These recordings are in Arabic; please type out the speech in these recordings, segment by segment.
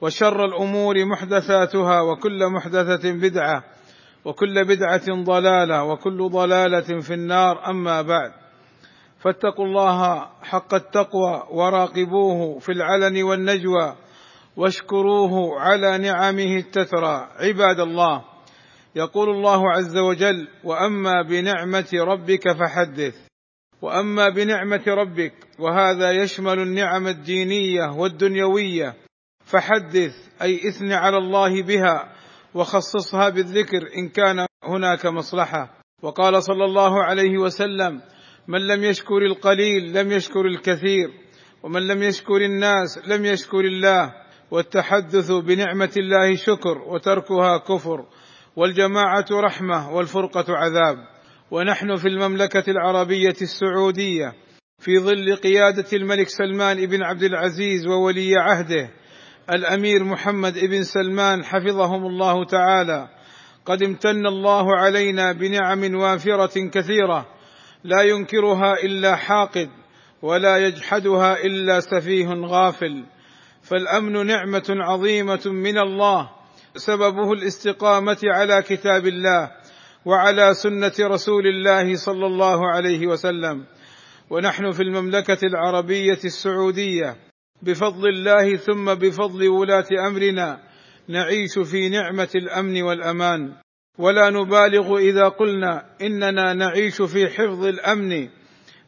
وشر الأمور محدثاتها وكل محدثة بدعة وكل بدعة ضلالة وكل ضلالة في النار. أما بعد فاتقوا الله حق التقوى وراقبوه في العلن والنجوى واشكروه على نعمه التترى. عباد الله يقول الله عز وجل وأما بنعمة ربك فحدث. وأما بنعمة ربك وهذا يشمل النعم الدينية والدنيوية فحدث أي اثن على الله بها وخصصها بالذكر إن كان هناك مصلحة. وقال صلى الله عليه وسلم من لم يشكر القليل لم يشكر الكثير ومن لم يشكر الناس لم يشكر الله. والتحدث بنعمة الله شكر وتركها كفر. والجماعة رحمة والفرقة عذاب. ونحن في المملكة العربية السعودية في ظل قيادة الملك سلمان بن عبد العزيز وولي عهده الأمير محمد بن سلمان حفظهم الله تعالى. قد امتن الله علينا بنعم وافرة كثيرة. لا ينكرها إلا حاقد ولا يجحدها إلا سفيه غافل. فالأمن نعمة عظيمة من الله. سببه الاستقامة على كتاب الله وعلى سنة رسول الله صلى الله عليه وسلم. ونحن في المملكة العربية السعودية بفضل الله ثم بفضل ولاة أمرنا نعيش في نعمة الأمن والأمان. ولا نبالغ إذا قلنا إننا نعيش في حفظ الأمن.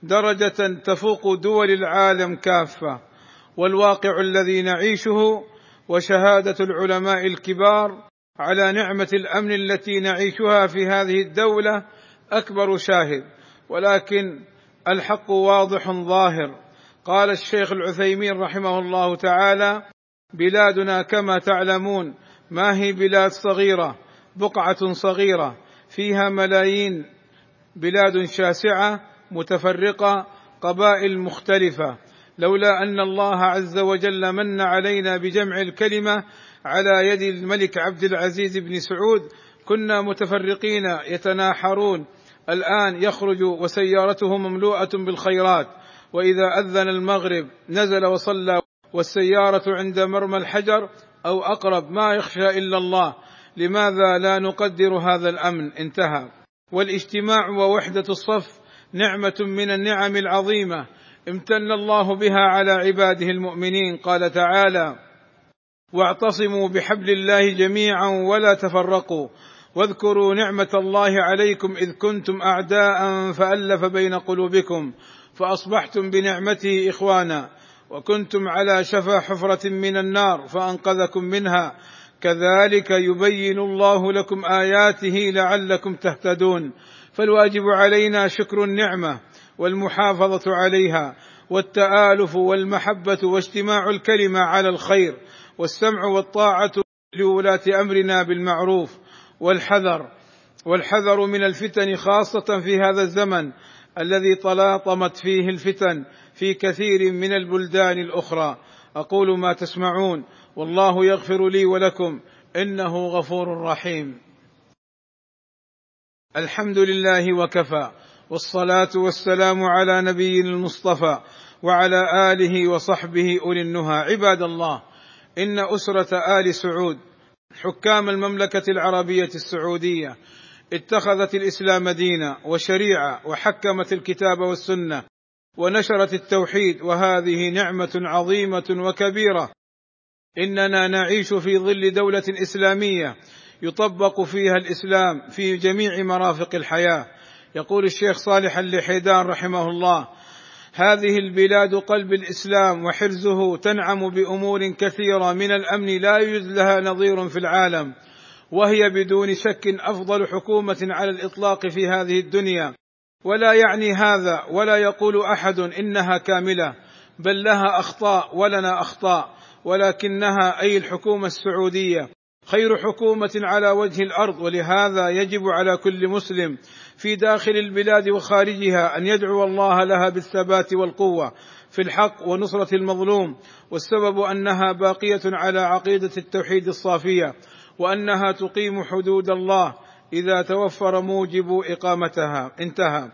درجة تفوق دول العالم كافة. والواقع الذي نعيشه وشهادة العلماء الكبار على نعمة الأمن التي نعيشها في هذه الدولة أكبر شاهد. ولكن الحق واضح ظاهر. قال الشيخ العثيمين رحمه الله تعالى بلادنا كما تعلمون ما هي بلاد صغيرة؟ بقعة صغيرة فيها ملايين بلاد شاسعة متفرقة قبائل مختلفة. لولا أن الله عز وجل من علينا بجمع الكلمة على يد الملك عبد العزيز بن سعود كنا متفرقين يتناحرون. الآن يخرج وسيارته مملوءة بالخيرات. وإذا أذن المغرب نزل وصلى والسيارة عند مرمى الحجر أو أقرب ما يخشى إلا الله. لماذا لا نقدر هذا الأمن؟ انتهى. والاجتماع ووحدة الصف نعمة من النعم العظيمة. امتن الله بها على عباده المؤمنين. قال تعالى واعتصموا بحبل الله جميعا ولا تفرقوا. واذكروا نعمة الله عليكم إذ كنتم اعداء فألف بين قلوبكم. فأصبحتم بنعمته إخوانا وكنتم على شفا حفرة من النار فأنقذكم منها. كذلك يبين الله لكم آياته لعلكم تهتدون. فالواجب علينا شكر النعمة والمحافظة عليها والتآلف والمحبة واجتماع الكلمة على الخير والسمع والطاعة لولاة أمرنا بالمعروف والحذر والحذر من الفتن خاصة في هذا الزمن. الذي تلاطمت فيه الفتن في كثير من البلدان الأخرى. أقول ما تسمعون. والله يغفر لي ولكم إنه غفور رحيم. الحمد لله وكفى. والصلاة والسلام على نبينا المصطفى وعلى آله وصحبه أولي النهى. عباد الله إن أسرة آل سعود حكام المملكة العربية السعودية اتخذت الإسلام دينا وشريعة وحكمت الكتاب والسنة ونشرت التوحيد وهذه نعمة عظيمة وكبيرة. إننا نعيش في ظل دولة إسلامية يطبق فيها الإسلام في جميع مرافق الحياة. يقول الشيخ صالح اللحيدان رحمه الله هذه البلاد قلب الإسلام وحرزه تنعم بأمور كثيرة من الأمن لا يوجد لها نظير في العالم. وهي بدون شك أفضل حكومة على الإطلاق في هذه الدنيا. ولا يعني هذا ولا يقول أحد إنها كاملة بل لها أخطاء ولنا أخطاء ولكنها أي الحكومة السعودية. خير حكومة على وجه الأرض ولهذا يجب على كل مسلم في داخل البلاد وخارجها أن يدعو الله لها بالثبات والقوة في الحق ونصرة المظلوم. والسبب أنها باقية على عقيدة التوحيد الصافية. وأنها تقيم حدود الله إذا توفر موجب إقامتها. انتهى.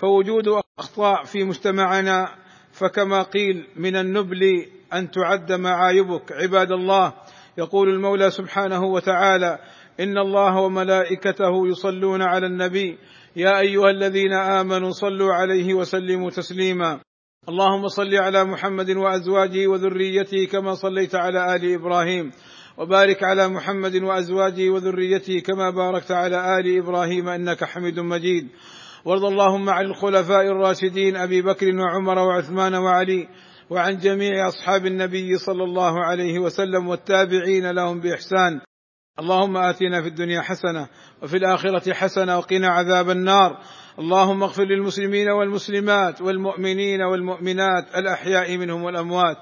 فوجود أخطاء في مجتمعنا فكما قيل من النبل أن تعد معايبك عباد الله. يقول المولى سبحانه وتعالى إن الله وملائكته يصلون على النبي. يا أيها الذين آمنوا صلوا عليه وسلموا تسليما. اللهم صل على محمد وأزواجه وذريته كما صليت على آل إبراهيم. وبارك على محمد وأزواجه وذريته كما باركت على آل إبراهيم إنك حميد مجيد. وارض اللهم عن الخلفاء الراشدين أبي بكر وعمر وعثمان وعلي وعن جميع أصحاب النبي صلى الله عليه وسلم والتابعين لهم بإحسان. اللهم آتنا في الدنيا حسنة وفي الآخرة حسنة وقنا عذاب النار. اللهم اغفر للمسلمين والمسلمات والمؤمنين والمؤمنات الأحياء منهم والأموات.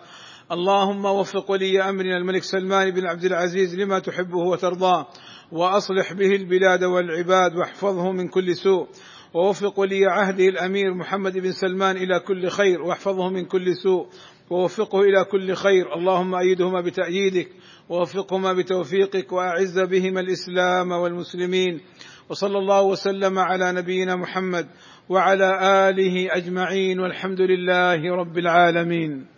اللهم وفق ولي أمرنا الملك سلمان بن عبد العزيز لما تحبه وترضاه وأصلح به البلاد والعباد واحفظه من كل سوء. ووفق ولي عهده الأمير محمد بن سلمان إلى كل خير واحفظه من كل سوء. ووفقه إلى كل خير. اللهم أيدهما بتأييدك ووفقهما بتوفيقك وأعز بهما الإسلام والمسلمين. وصلى الله وسلم على نبينا محمد وعلى آله أجمعين والحمد لله رب العالمين.